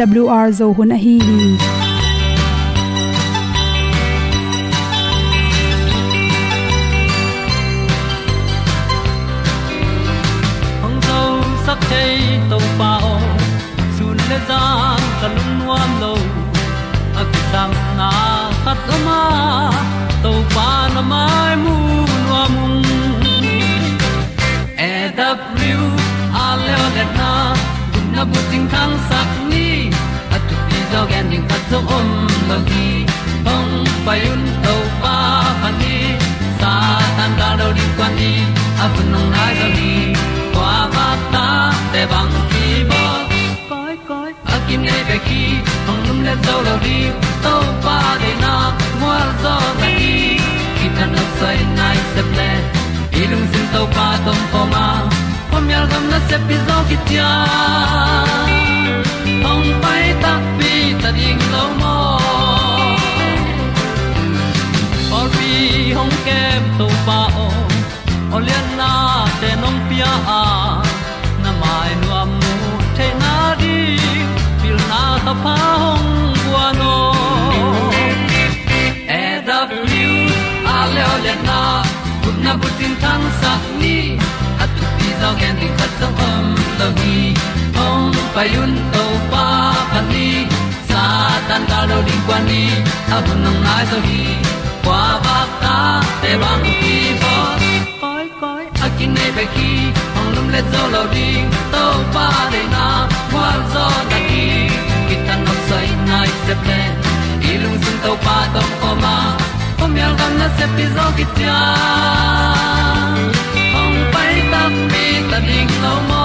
awr zo hun a hi. Hi hong zo sak chei to pao sun le za kan nuam lo a ki sam na khat o ma to pa na mai mu nuam e da a le na gun na bu ting kan sak tu pi ding khat zo om lo gi hong pai un to pa pa ni sa tan da do di kwan ni a bu nong nai zo ni kwa ba ta te bang ki bo koi koi a kim nei be ki hong lum le zo lo di to pa de na mo zo ta ni ki ta no sai nai se ple ilung sin to pa tom pa ma. Pom yal gam na se pi zo ki hong pai ta pi ta ding lo mo or pi hong kem to pa o olian na te nong pia a na mai nu am mu te na di pil na ta pa hong bua no e da blue a le olian na kun na bu tin tan sa ni at tu pi zo gen di khat zo om lo gi payun to pa pan ni sa tan ga lo ding kwan ni. A bu nang mai so hi kwa ba ta te bang ki bo koi koi a kin nei pe ki ong lum le zo lo ding to pa de na kwa zo ta ki ki tan nok sai nai se pe i lung sun to pa tom ko ma. Pom yal gam na se pi zo ki ta ong pai ta mi ta ding lo mo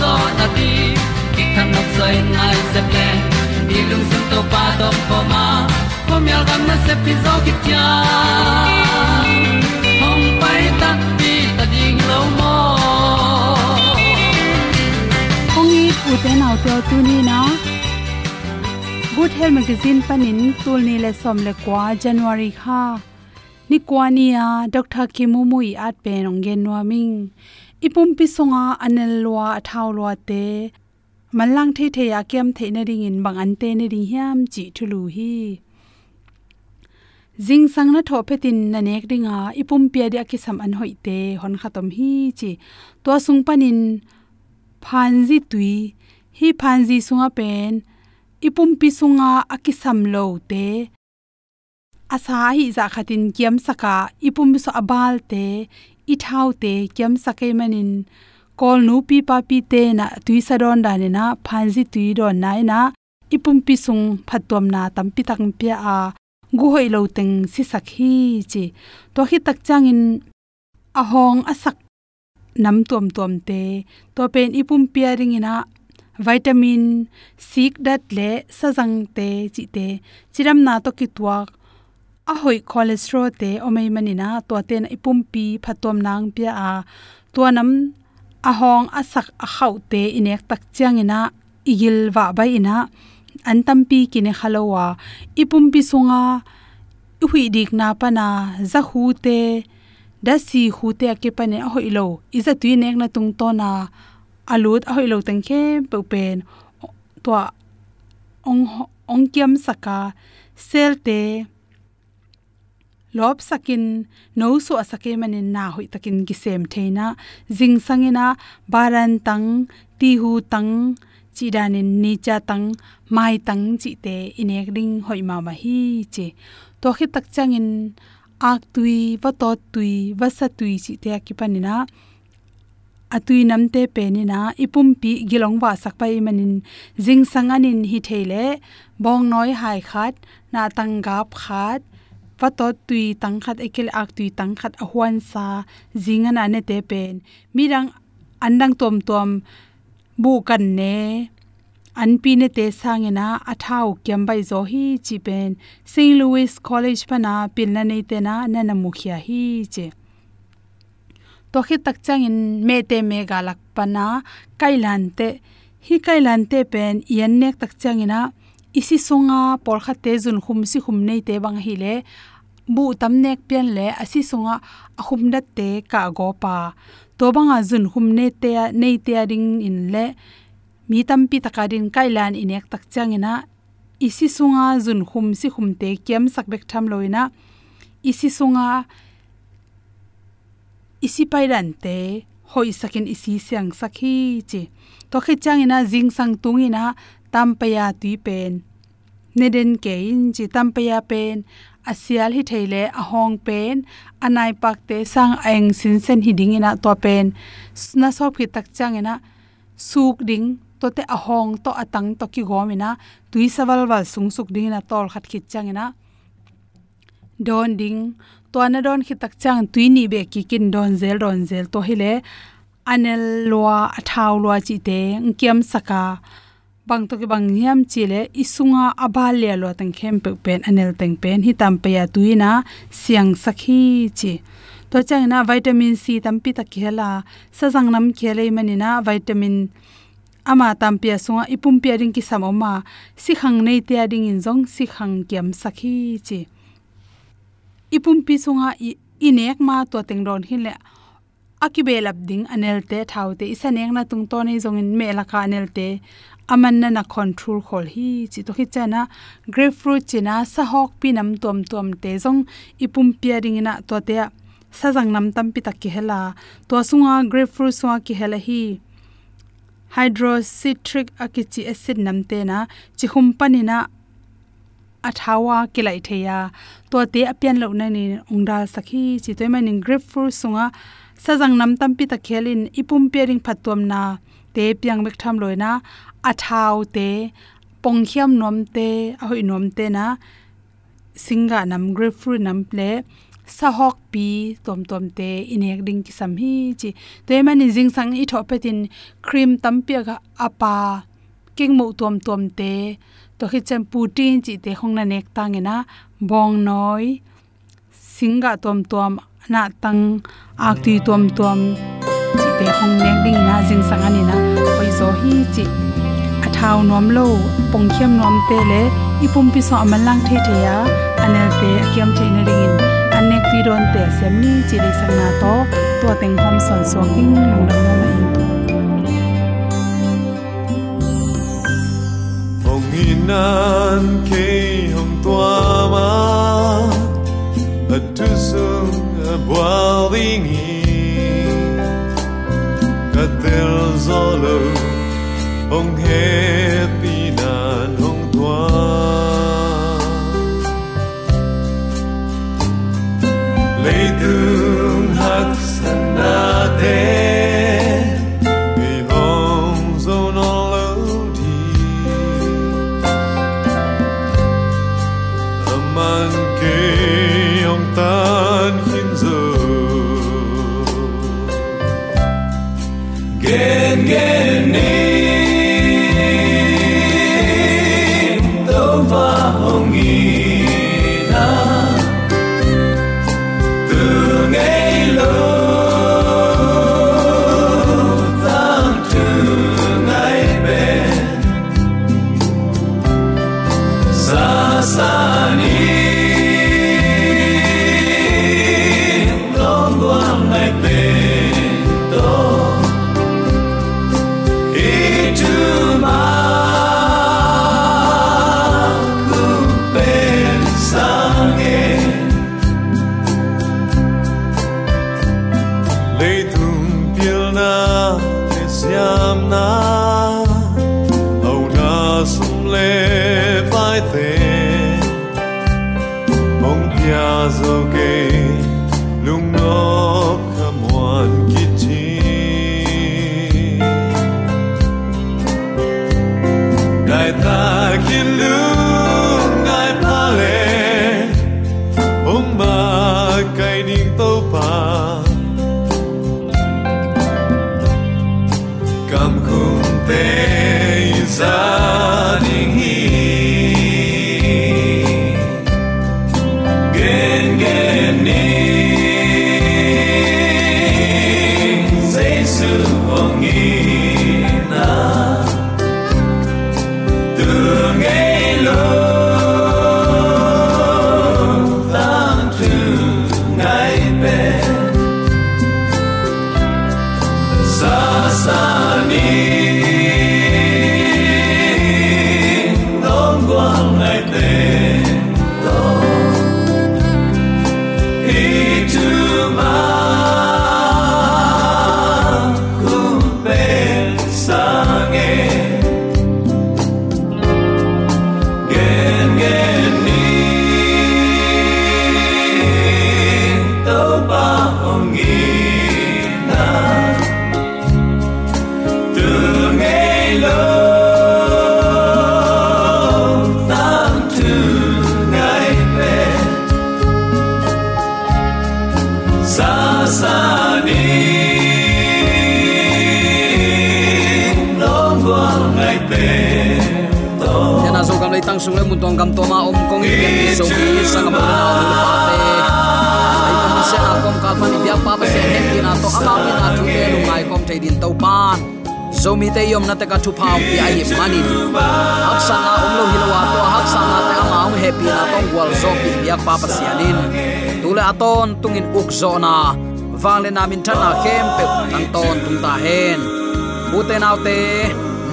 zo na ti ki kan nok sai nai se ple ni lung sun to pa to pa ma. Po mi al gam na se pi zo ki tia hom pai ta ti ta ding lo mo ong i pu te nau te tu ni na good health magazine panin tul ni le som le kwa january kha. Ni kwania dr kimumui at pe nong gen nuaming ipum pi songa anel lwa athaw lwa te. Malang the the ya kem the na ring in bang an te ne ring hiam chi thulu hi. Jing sang na tho petin na nek ringa ipum pia dia ki sam an hoi te, hon khatom hi chi. To sung panin phanji tui, hi phanji sunga pen ipum pi sunga akisam lo te. Asa hi za khatin kiam saka ipum so abal te i thau te kyam sakai manin kol nu pi pa pi te na tui sadon da ne na phanji tui don nai na ipum pi sung phatom na tam pi tak pi a gu hoi lo teng si sak hi chi to hi tak chang in a hong a sak nam tom tom te to pen ipum pia ring ina vitamin sik dat le sajang te chi te chiram na to ki tuak ahoi cholesterol te omei manina to ten ipum pi phatom nang pia a to nam ahong asak a khau te inek tak chiang ina, igil wa bai ina. An kine khalowa ipum pi sunga hui dik na pana za hu te, da si hu te ke pane ahoi lo. Iza tu nek na tung to na alut ahoi lo tang khe pe pen. To ong ong kiam saka, sel te lob sakin, no so asake manin na hoi takin gi sem theina jing sangina baran tang ti hu tang chi danin ni cha tang, mai tang chi te inek ding hoi ma ma hi che. To khi tak changin ak tui, va to tui, va sa tui chi te ki panina atui namte penina ipum pi gilong wa sakpai manin jing sanganin hi theile bong noi hai khat, na tang gap khat va to tui tang khat ekel ak tui tang khat a huan sa zinga na ne te pen mirang, andang tom tom bu kan ne an pi ne te sangena, athau kyam bai zo hi chi pen st louis college pana pil na nei te na na na mukhya hi che. To khi tak chang in me te me ga lak pana, kailan te, hi kailan te pen yan nek tak chang ina isi sunga por kha te jun khum si khum nei te bang hi le, bu tam nek pian le asi sunga ahum dat te ka go pa. To banga jun khum ne te nei te ring in le, mi tam pi takarin kailan inek tak changena isi sunga jun khum si khum te kem sak bek tham loina isi sunga, isi pairan te, hoi sakin isi siang sakhi chi. To khe changena jing sang tungina tampaya tui pen neden ke in chi tampaya pen asial hi theile ahong pen anai pak te sang aeng sin sen hi ding ina to pen na so phi tak changena suk ding to te ahong to atang to ki gomina tui sawal wal sung suk ding ina tol khat khit changena don ding to na don khit tak chang tui ni be ki kin don zel don zel to hile anel lwa athaw lwa chi te ngkiam saka bang to ki bang hiam chile, isunga abal le lo tang khem pe pen, anel teng pen hi tam pe ya tuina siang sakhi chi. To chang na vitamin c tam pi ta khela sa jang nam khele mani na vitamin ama tam pi sunga, ipum pe ring ki samoma si khang nei te ading in jong si khang kem sakhi chi. Ipum pi sunga inek ma to teng ron hin le, akibelap ding anel te thau te isanek na tung to nei jong in me la ka anel te aman na na control khol hi chi to hi chana grapefruit china sa hok pi nam tom tom te jong ipum pairing na to te sa jang nam tam pi tak ki hela. To sunga grapefruit sunga ki hela hi hydrocitric akichi acid namte na chi hum panina athawa kilai theya. To te apian lo na ni ongdal sakhi chi toima ning grapefruit sunga sajang nam tampi ta khelin ipum pairing phatom na te piang mek tham loina thau te, pongkhiam nom te, ahoi nom te na, singa nam, grapefruit nam ple sahok pi tom tom te, inek ding ki sam hi chi. Te man jing sang i tho petin cream tam pia ga apa king mo tom tom te, to khi chem putin chi te khong na nek tang ena, bong noi, singa tom tom, na tang, ak ti tom tom te hong nek ding na jing sang ani na koi zo hi chi athau nom lo, pong khiam nom te le, ipum pi so amalang the the ya. Anel te akiam che na ringin anek ti ron te sem ni chi le sang na to. To teng hom son so king, long dam no mai. Hong hinan ke hong tua ma, a tu sung a bua wingi ka tel zolo hong he kun tong gam toma om kong i ken so ki sang ma na lu pa te ai kam se na kom ka phani bia pa pa se he ki na to ama mi na tu te lu ngai kom te din to pan so mi te yom na te ka thu pa pi ai mani hak sa na om lo hi lo wa to hak sa na te ama om happy na tong wal zo pi bia pa pa sianin tule aton tungin uk zo na vang le na namin thana kem pe tang ton tung ta hen uten autte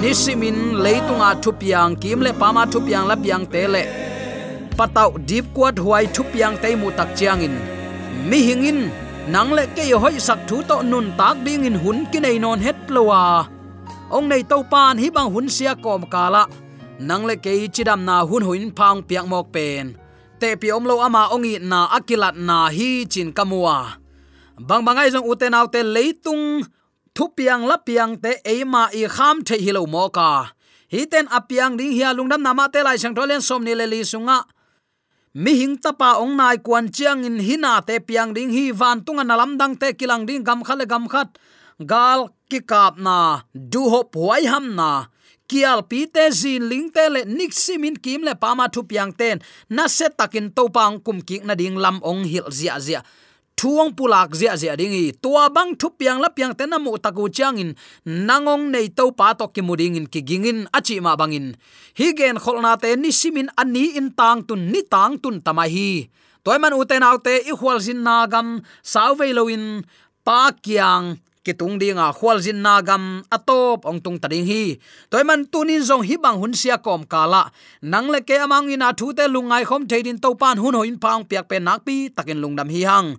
nisimin leitunga thupiang kimle pama thupiang la tele patau deep kwat huai thupiang te mu tak chiangin. Mi hingin nangle ke hoi sak thu to nun tak ding in hun ki nei non het plowa. Ong nei to pan hi bang hun sia kom kala. Nangle ke chidam na hun huin phang piak mok pen. Te pi om lo ama ongi na akilat na hi chin kamua. Bang bangai jong uten autte leitung thu piang la piang te eima i kham the hilo mo ka. Hi ten apiang ding hia lungdam nama te lai sang tholen som ni le li sunga. Mi hing tapa ong nai kwan chiang in hina te piang ding hi van tunga nalam dang te kilang ding gam khale gam khat. Gal ki kap na, du hop huai ham na. Kial pi te zin ling te le nik simin kim le pama thu piang ten. Na se takin to pang kum ki na ding lam ong hil zia zia thuang pulak zia zia dingi tua bang thu piang la piang te namu taku changin nangong nei to pa to ki muding in ki gingin achi ma bangin hi gen kholna te ni simin ani in tang tun ni tang tun tama hi. Toy man uten autte i hwal zin nagam sauveloin pa kyang kitung dinga khwal jin nagam atop ong tung tading hi. Toy man tunin zong hi bang hun sia kom kala nang le ke amang ina thu te lungai khom thein to pan hun hoin paung piak pe nak pi takin lungdam hi hang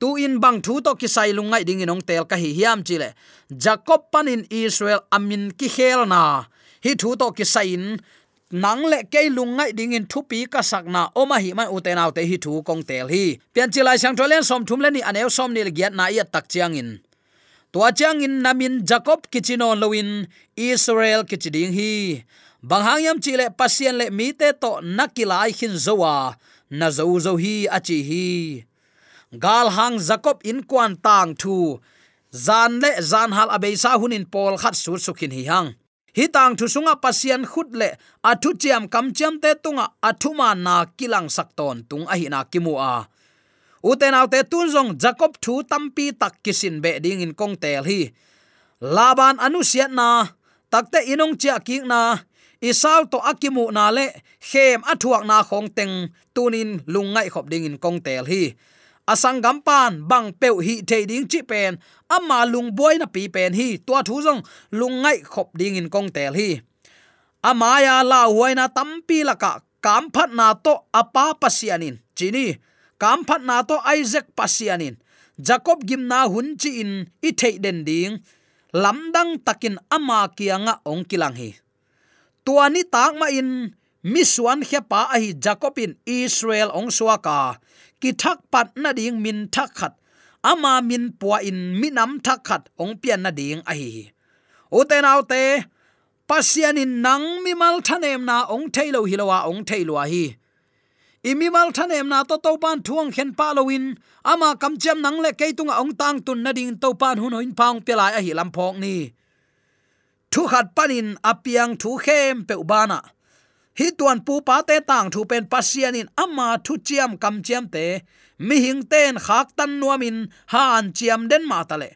tu in bang thu to ki sai lungai ding inong tel ka hi hiam chile jacob panin israel amin ki khel na. Hi thu to ki sai in. Nang le ke lungai ding in thu pi ka sakna oma hi man uten autte hi thu kong tel hi. Pian chilai sang tholen som thum le ni aneu som ni le giat na ya tak chiang in. Tua chiang in namin jacob kichinon loin israel kichiding hi. Banghang yam chile pasien le mi te to nakilai hin zowa. Na zo zo hi achi hi gal hang jacob in kwan tang thu. Zan le, zan hal abei sa hunin pol khat su sukhin hi hang. Hi tang thu sunga pasian khut le athu chiam kam chiam te tunga athuma na kilang sakton tung a hi na kimu a. Uten autte tunjong jacob thu tampi tak kisin be ding in kong tel hi. Laban anu siat na takte inong chia ki na isal to akimu na le, khem athuak na khong teng tunin lungai khop ding in kong tel hi asang gampan bang peu hi te ding chi pen. Ama lung boy na pi pen hi, tua thu jong lungai khop ding in kong tel hi. Amaya la huaina tampi laka kam phat na to apa pasianin chini kam phat na to isaac pasianin jacob gimna hun chi in, i thei den ding. Lamdang takin ama kianga ong kilang hi. Tuani tak ma in miswan pa a hi jacobin israel ong suaka ki thak pat na ding min thak khat. Ama min puwa in minam thak khat ong pian na ding a hi te, pasian in nang mi mal thanem na ong thailo hilowa ong thailo hi. Imi mal thanem na to to pan thuang khen pa loin ama kam chem nang le ke ong tang tun na ding to pan hun hoin pang pelai a hi lam phok ni. Thu khat panin apiang thu khem pe ubana hi tuan pu pa te tang thu pen pasianin ama thu chiam kam chiam te. Mi hing ten khak tan nuamin han chiam den ma tale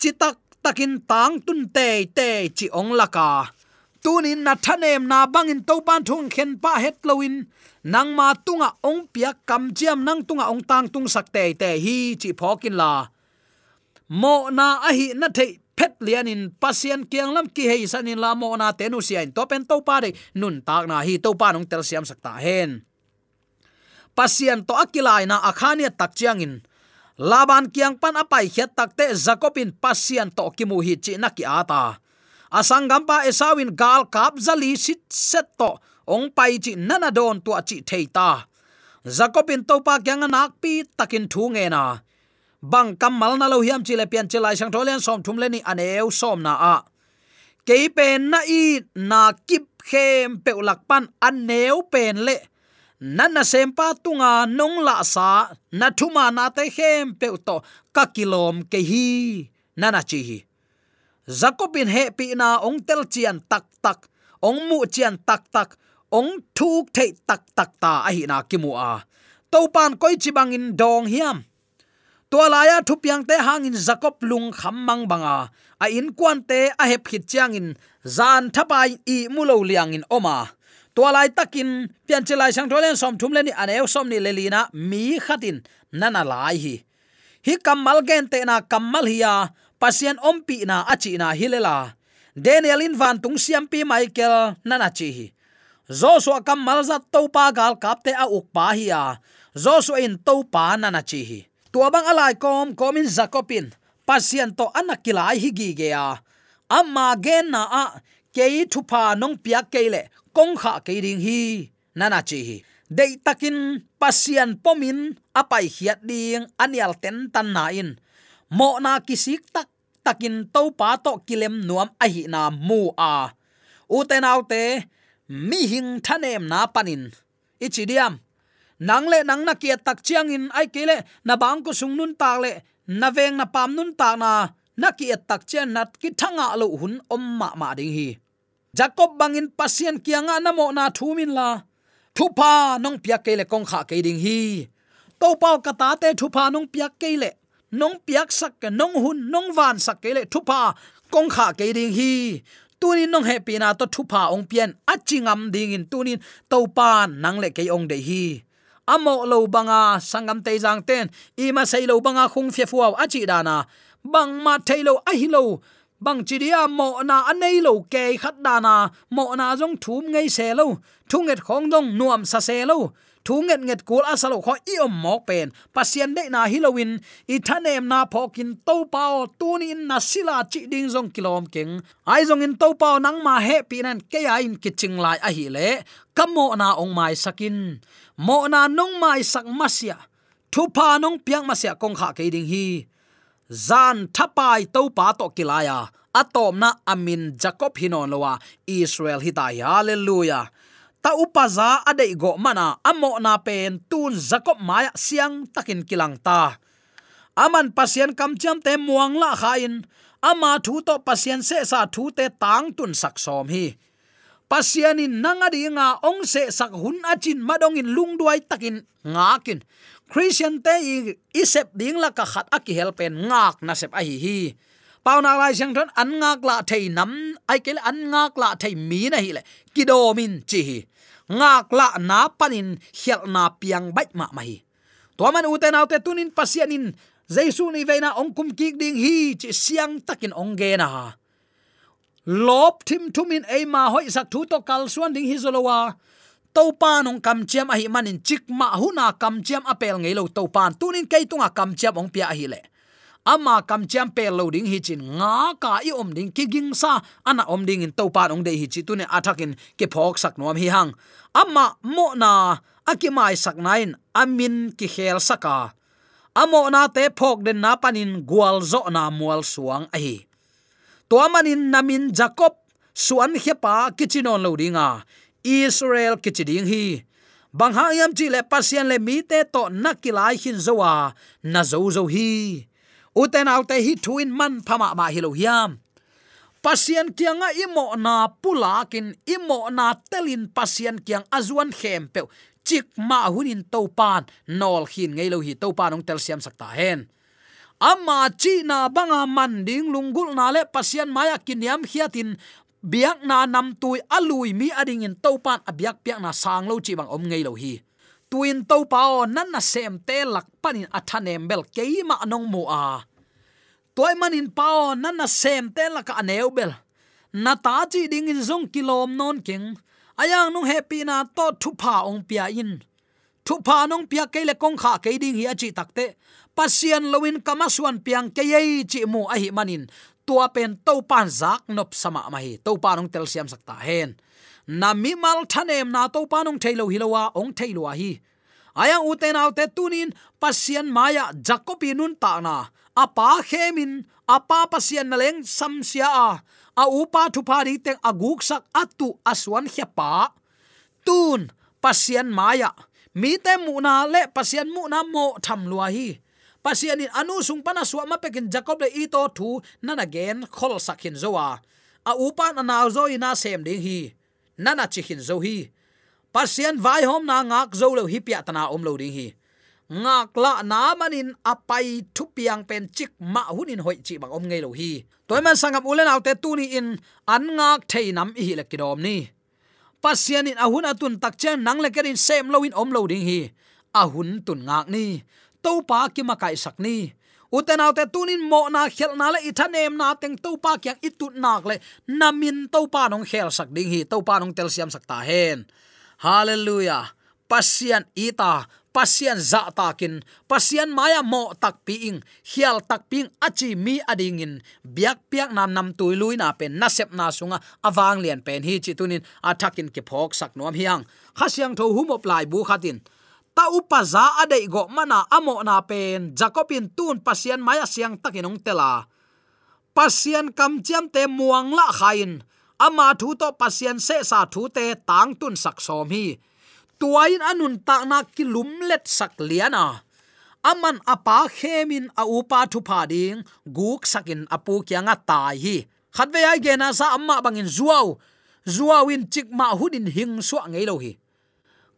chitak takin tang tun te te chi ong laka tunin na thanem na bangin to pan thung khen pa het loin nang ma tunga ong pia kam chiam nang tunga ong tang tung sak te te hi chi phokin la. Mo na a hi na thei phet lian in pasien kiang lam ki hei sanin la mo na te nu in to pen to pa de. Nun tak na hi to pa nong tel siam sakta hen. Pasien to akilai na akhania tak chiang in laban kiang pan apai khiat takte zakopin pasien to kimu hi chi na ki ata asangam pa esawin gal kap zali sit set to. Ong pai chi nana don tu chi theita zakopin to pa kyang nak pi takin thu nge na bang kamal na lo hiam chi le pian chelai sang tholen som thum le ni aneu som na a. Ke pen na i na kip khem pe ulak pan aneu pen le. Nana sempa tunga nong la sa, na thuma na te khem pe to ka kilom ke hi. Nana chi hi. Zakopin he pi na ong tel chian tak tak, ong mu chian tak tak, ong thuk thei tak tak ta a hi na ki mu a. Topan koi chi bangin dong hiam to laya te hangin zakop lung khammang banga. A in kwan te a hep khit chiang in zan thapai i mulo liang in oma. To lai takin, pian chelai sang tholen som thum leni aneu som ni lelina mi khatin. Nana lai hi. Hi kamal gen te na kamal hiya pasien ompi na achi na hilela. Daniel in van tung siam pi michael, nana chi hi. Joshua kamal zat to pa gal kapte a ukpa hiya hi joshua in to pa nana chi hi tua bang alai kom, komin zakopin. Pasien to anakilai higi ge ya amma gen na a, kei thupa nong pia keile, kong kha ke ding hi. Nana chi hi. Dei takin pasien pomin, apai hiat ding, anial ten tan na in. Mo na kisik tak, takin to pa to kilem nuam a hi na mu a. U te nau te mi hing thanem na panin. Ichidiam nang le nang na kia tak chiang in ai kele, na bang ko sung nun tak le, na veng na pam nun tak na na kia tak chen nat ki thanga lo hun om ma ma ding hi. Jacob bangin pasien kianga na mo na thumin la. Thupa nong pia kele kong kha ke ding hi. To pau kata te thupa nong pia kele, nong piak sak ke, nong hun, nong van sak ke le thupa kong kha ke ding hi. Tunin nong happy na to thupa ong pian achingam ding in tunin to pan nang le ke ong de hi amo lo banga sangam te jang ten i ma sei lo banga khung fia fuaw achi dana. Bang ma thailo a hi lo, bang chi dia mo na anei lo ke khat dana. Mo na jong thum ngei se lo, thunget khong dong nuam sa se lo thu nget nget kul asalo kho i om mok pen. Pasien de na halloween, i thanem na phokin to pao tuni in na sila chi ding jong kilom king ai jong in to pao nang ma he pi nan ke ya in kiching lai a hi le. Kamo na ong mai sakin. Mo na nong mai sak masia. Thu pa nong piang masia kong kha ke ding hi. Zan thapai to pa to kilaya. Atom na amin jacob hinon lowa israel hitai. Hallelujah ta upaza adei go mana amo na pen tun zakop maya siang takin kilang ta. Aman pasien kam cham te muang la khain ama thu to pasien se sa thu te tang tun sak som hi. Pasian in nanga dinga ong se sak hun achin madong in lung duai takin ngakin christian te i isep ding la ka khat aki helpen ngak na sep a hi hi. Pau na lai sang thon an ngak la thei nam, ai kel an ngak la thei mi na hi le. Kidomin chi hi ngak la na panin hial na piang bai ma mai. To man u te nau te tunin pasianin, jaisu ni veina ong kum kik ding hi chi siang takin ong ge na. Lop thim thumin ei ma hoi sak thu to kal suan ding hi zolowa. To pan nong kam chiam a hi manin chik ma huna kam chiam apel ngei lo. To pan tunin kei tunga kam chiam ong pia hi le ama kam chiam pe loading hi chin nga ka i om ding ki ging sa. Ana om ding in to pan ong de hi chi tune athakin ke phok sak nom hi hang. Ama mo na akimai sak nain amin ki khel saka. Amo na te phok den na panin gwal zo na mual suang a hi. To manin namin jacob, suan hepa kichinon lo dinga. Israel kichiding hi. Bang ha yam chi le pasien le mi te to nakilai hin zowa na zo zo hi uten autte hi thuin man phama ma hilo hiam. Pasien kianga imo na pulakin imo na telin pasien kiang azuan khem pe chik ma hunin topan nol hin ngei lo hi topan ong tel siam sakta hen. Amma chi na banga manding lungul na le pasien maya kiniam hiatin. Biak na nam tui alui mi ading in topan abyak piak na sang lo chi bang om ngei lo hi tuin to pao nan na sem te lak panin athanem bel keima anong mu a. Toy manin pao nan na sem te lak aneu bel. Na ta chi ding in zong kilom non king ayang nung happy na to thu pha ong pia in. Thu pha nong pia ke le kong kha ke ding hi achi takte pasian lowin kama suan piang ke yei chi mu a hi manin. Tua pen to pan zak nop sama ma hi. To pa nong tel siam sakta hen na mi mal thanem na to panung thailo hilowa ong thailo hi. Ayang uten autte tunin pasian maya jacobi nun ta na. Apa khemin apa pasian naleng samsia a. A upa thu pa ri aguk sak atu aswan hepa tun pasian maya. Mi te mu na le pasian mu na mo tham lua hi. Pasian in anu sung pana suwa ma pekin jacob le ito thu nana gen khol sakhin zowa a. Upa na na zo ina sem ding hi nana chikhin zo hi. Pasian vai hom na ngak zo lo hi pia tana om lo ding hi. Ngak la na manin apai thu piang pen chik ma hunin hoi chi bang om ngei lo hi. Toy man sangam ulen autte tu ni in, an ngak thei nam hi le kidom ni. Pasian in ahun atun tak chen nang le kerin sem lo in om lo ding hi. Ahun tun ngak ni. To pa ki ma kai sak ni uten autte tunin mo na khel na le, ithanem na teng to pa kyak itut nak le. Namin to pa nong khel sak ding hi to pa nong tel siam sak ta hen. Hallelujah. Pasian ita, pasian za takin pasian maya mo tak piing, hial tak ping achi mi adingin biak piak nam nam tui lui na pen na sep na sunga awang lian pen hi chi tunin athakin ke phok sak nom hiang. Khasiang tho humop lai bu khatin ta upa za adei go mana amo na pen. Jacobin tun pasian maya siang takinong tela. Pasian kam chiam te muang la khain ama thu to pasian se sa thu te tang tun sak som hi. Tuain anun ta na kilum let sak liana aman apa khemin a upa thu pha ding, guk sakin apu kyanga tai hi. Khatve ai gena sa amma bangin zuaw. Zuawin chikma hudin hing suwa ngei lo hi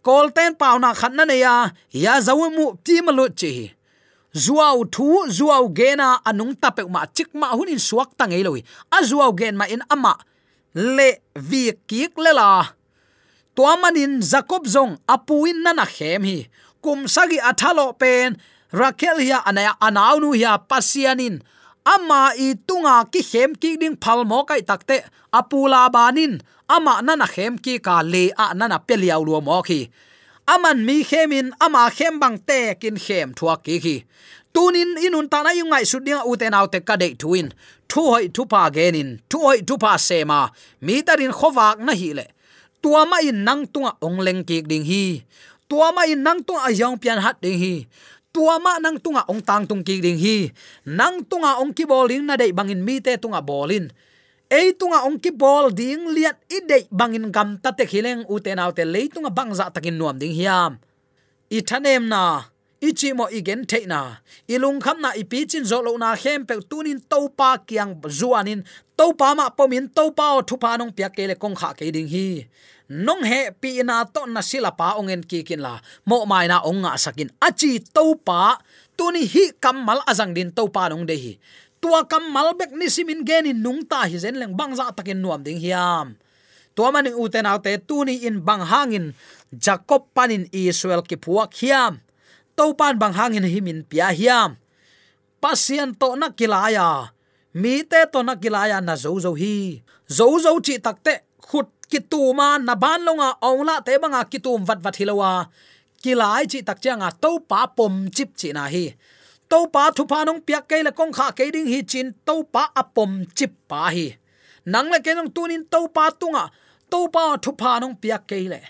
kolten pauna khanna ne ya ya zawu mu ti ma chi. Zuaw thu zuaw gena anung tape ma chik ma hunin suak tangei loi a zuaw gen ma in ama. Le vi kik lela tuamanin jacob zong apuin nana khem hi. Kum sagi athalo pen. Rakel hiya anaya anaw nu hiya pasianin ama i tunga ki khem ki ding phalmo kai takte apula banin ama nana khem ki ka le a nana peliaw lu mo khi. Aman mi khemin, ama khem bang te kin khem thua ki khi. Tunin inun ta na yungai sudinga uten autte ka de tuin thu hoi thu pa genin thu hoi thu pa sema mi tarin khowak na hi le. Tua ma in nang tunga ong leng ki ding hi. Tua ma in nang tunga ayong pian hat ding hi. Tua ma nang tunga ong tang tung ki ding hi. Nang tunga ong ki bowling na dei bangin mi te tunga bolin ei tunga ong ki bol ding liat i dei bangin gam ta te khileng u te naw te le tunga à, bangza dạ takin nuam ding hiam. I thanem na ichi mo igen theina ilung kham na ipi chin zo lo na hem pe tunin to pa kyang zuanin to pa ma pomin to pa, o thu pa nong pya ke le kong kha ke ding hi. Nong he pi na to na sila pa ongen ki kin la mo mai na ong nga sakin achi to pa tuni hi kamal azang din to pa nong de hi tua kam malbek ni simin genin nung ta hi zen leng bangza takin nuam ding hiam. Tua mani uten autte tuni in bang hangin jacob panin israel ki puak hiam. To pan bang hangin himin pia hiam. Pasien to na kilaya. Mi te to na kilaya na zo zo hi. Zo zo chi takte khut kituma na ban longa ongla te banga kitum vat vat hilowa kilai chi tak changa to pa pom chip chi na hi to pa thu pa nong piak ke la kong kha ke ding hi chin to pa apom chip pa hi. Nang le ke nong tunin to pa tunga to pa thu pa nong piak ke le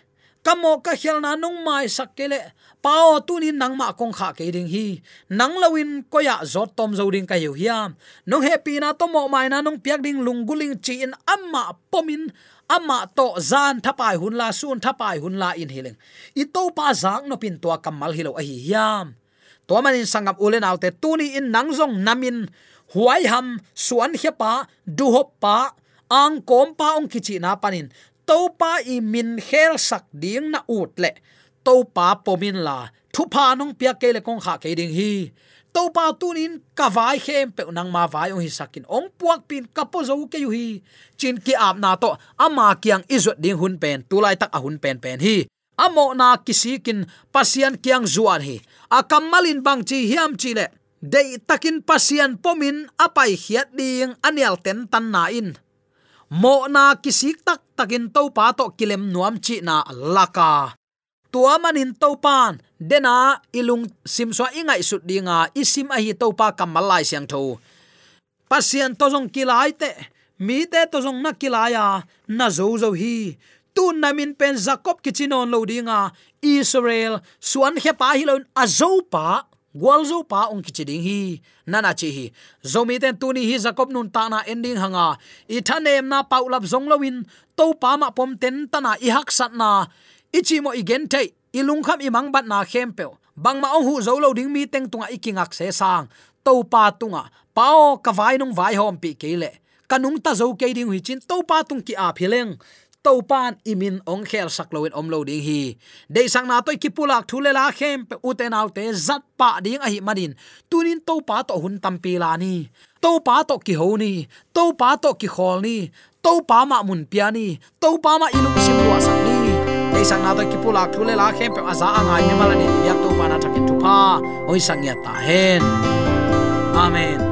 kamo ka khel na nong mai sak ke le pao tunin nang ma kong kha ke ding hi. Nang lawin ko ya zot tom zo ding ka yu hiam nong happy na to mo mai na nong piak ding lungguling chi in amma pomin ama to zan thapai hun la sun thapai hun la in hiling. I to pa zang no pin to kamal hilo a hi hiam to manin sangam ulen autte tuni in nangjong namin. Huai ham, suan hepa du hop pa, ang kompa ong kichi na panin. Topa i min khel sak ding na ut le. To pa pomin la, thu pa nong pia ke le kong kha ke ding hi. Topa tunin ka vai khem pe nang ma vai ong hi sakin. Ong puak pin kapo zo ke yu hi. Chin ki ap na to, ama kyang izot ding hun pen, tulai tak a hun pen pen hi amo na kisikin pasian kyang zuan hi. Akamalin bang chi hiam chi le. Dei takin pasian pomin apai hiat ding anial ten tan na in. Mo na kisik tak takin to pa to kilem nuam chi na laka. Tua manin to pan dena ilung simswa ingai sut dinga isim a hi to pa kamalai siang tho pasian to jong kilai te, mi te to jong na kilaya, na zo zo hi tu namin pen jacob kichinon lo dinga. Israel, suan he pa hi lo pa, gwal zo pa ong kichiding hi. Nana chi hi. Zomi ten tu ni hi jacob nun ta na ending hanga. I thanem na paulap zong lowin to pa ma pom ten tana i hak sat na. Ichi mo igen te ilung kham imang bat na khem pe. Bang ma ong hu zo lo ding mi teng tunga ikingak se sang. To pa tunga. Pao ka vai nong vai hom pi kele kanung ta zo ke ding hui chin. To pa tung ki a phileng to pan imin ong khel sak loin om lo ding hi. De sang na toy kipulak thule la khem pe uten autte zat pa ding a hi manin. Tunin to pa to hun tam pi la ni. To pa to ki ho ni. To pa to ki khol ni. To pa ma mun pia ni. To pa ma ilung sim lo sak ni. Dei sang na to ki pulak thule la khem pe aza angai me malani yak to pa na thakin tu pa. Oi sang ya ta hen. Amen.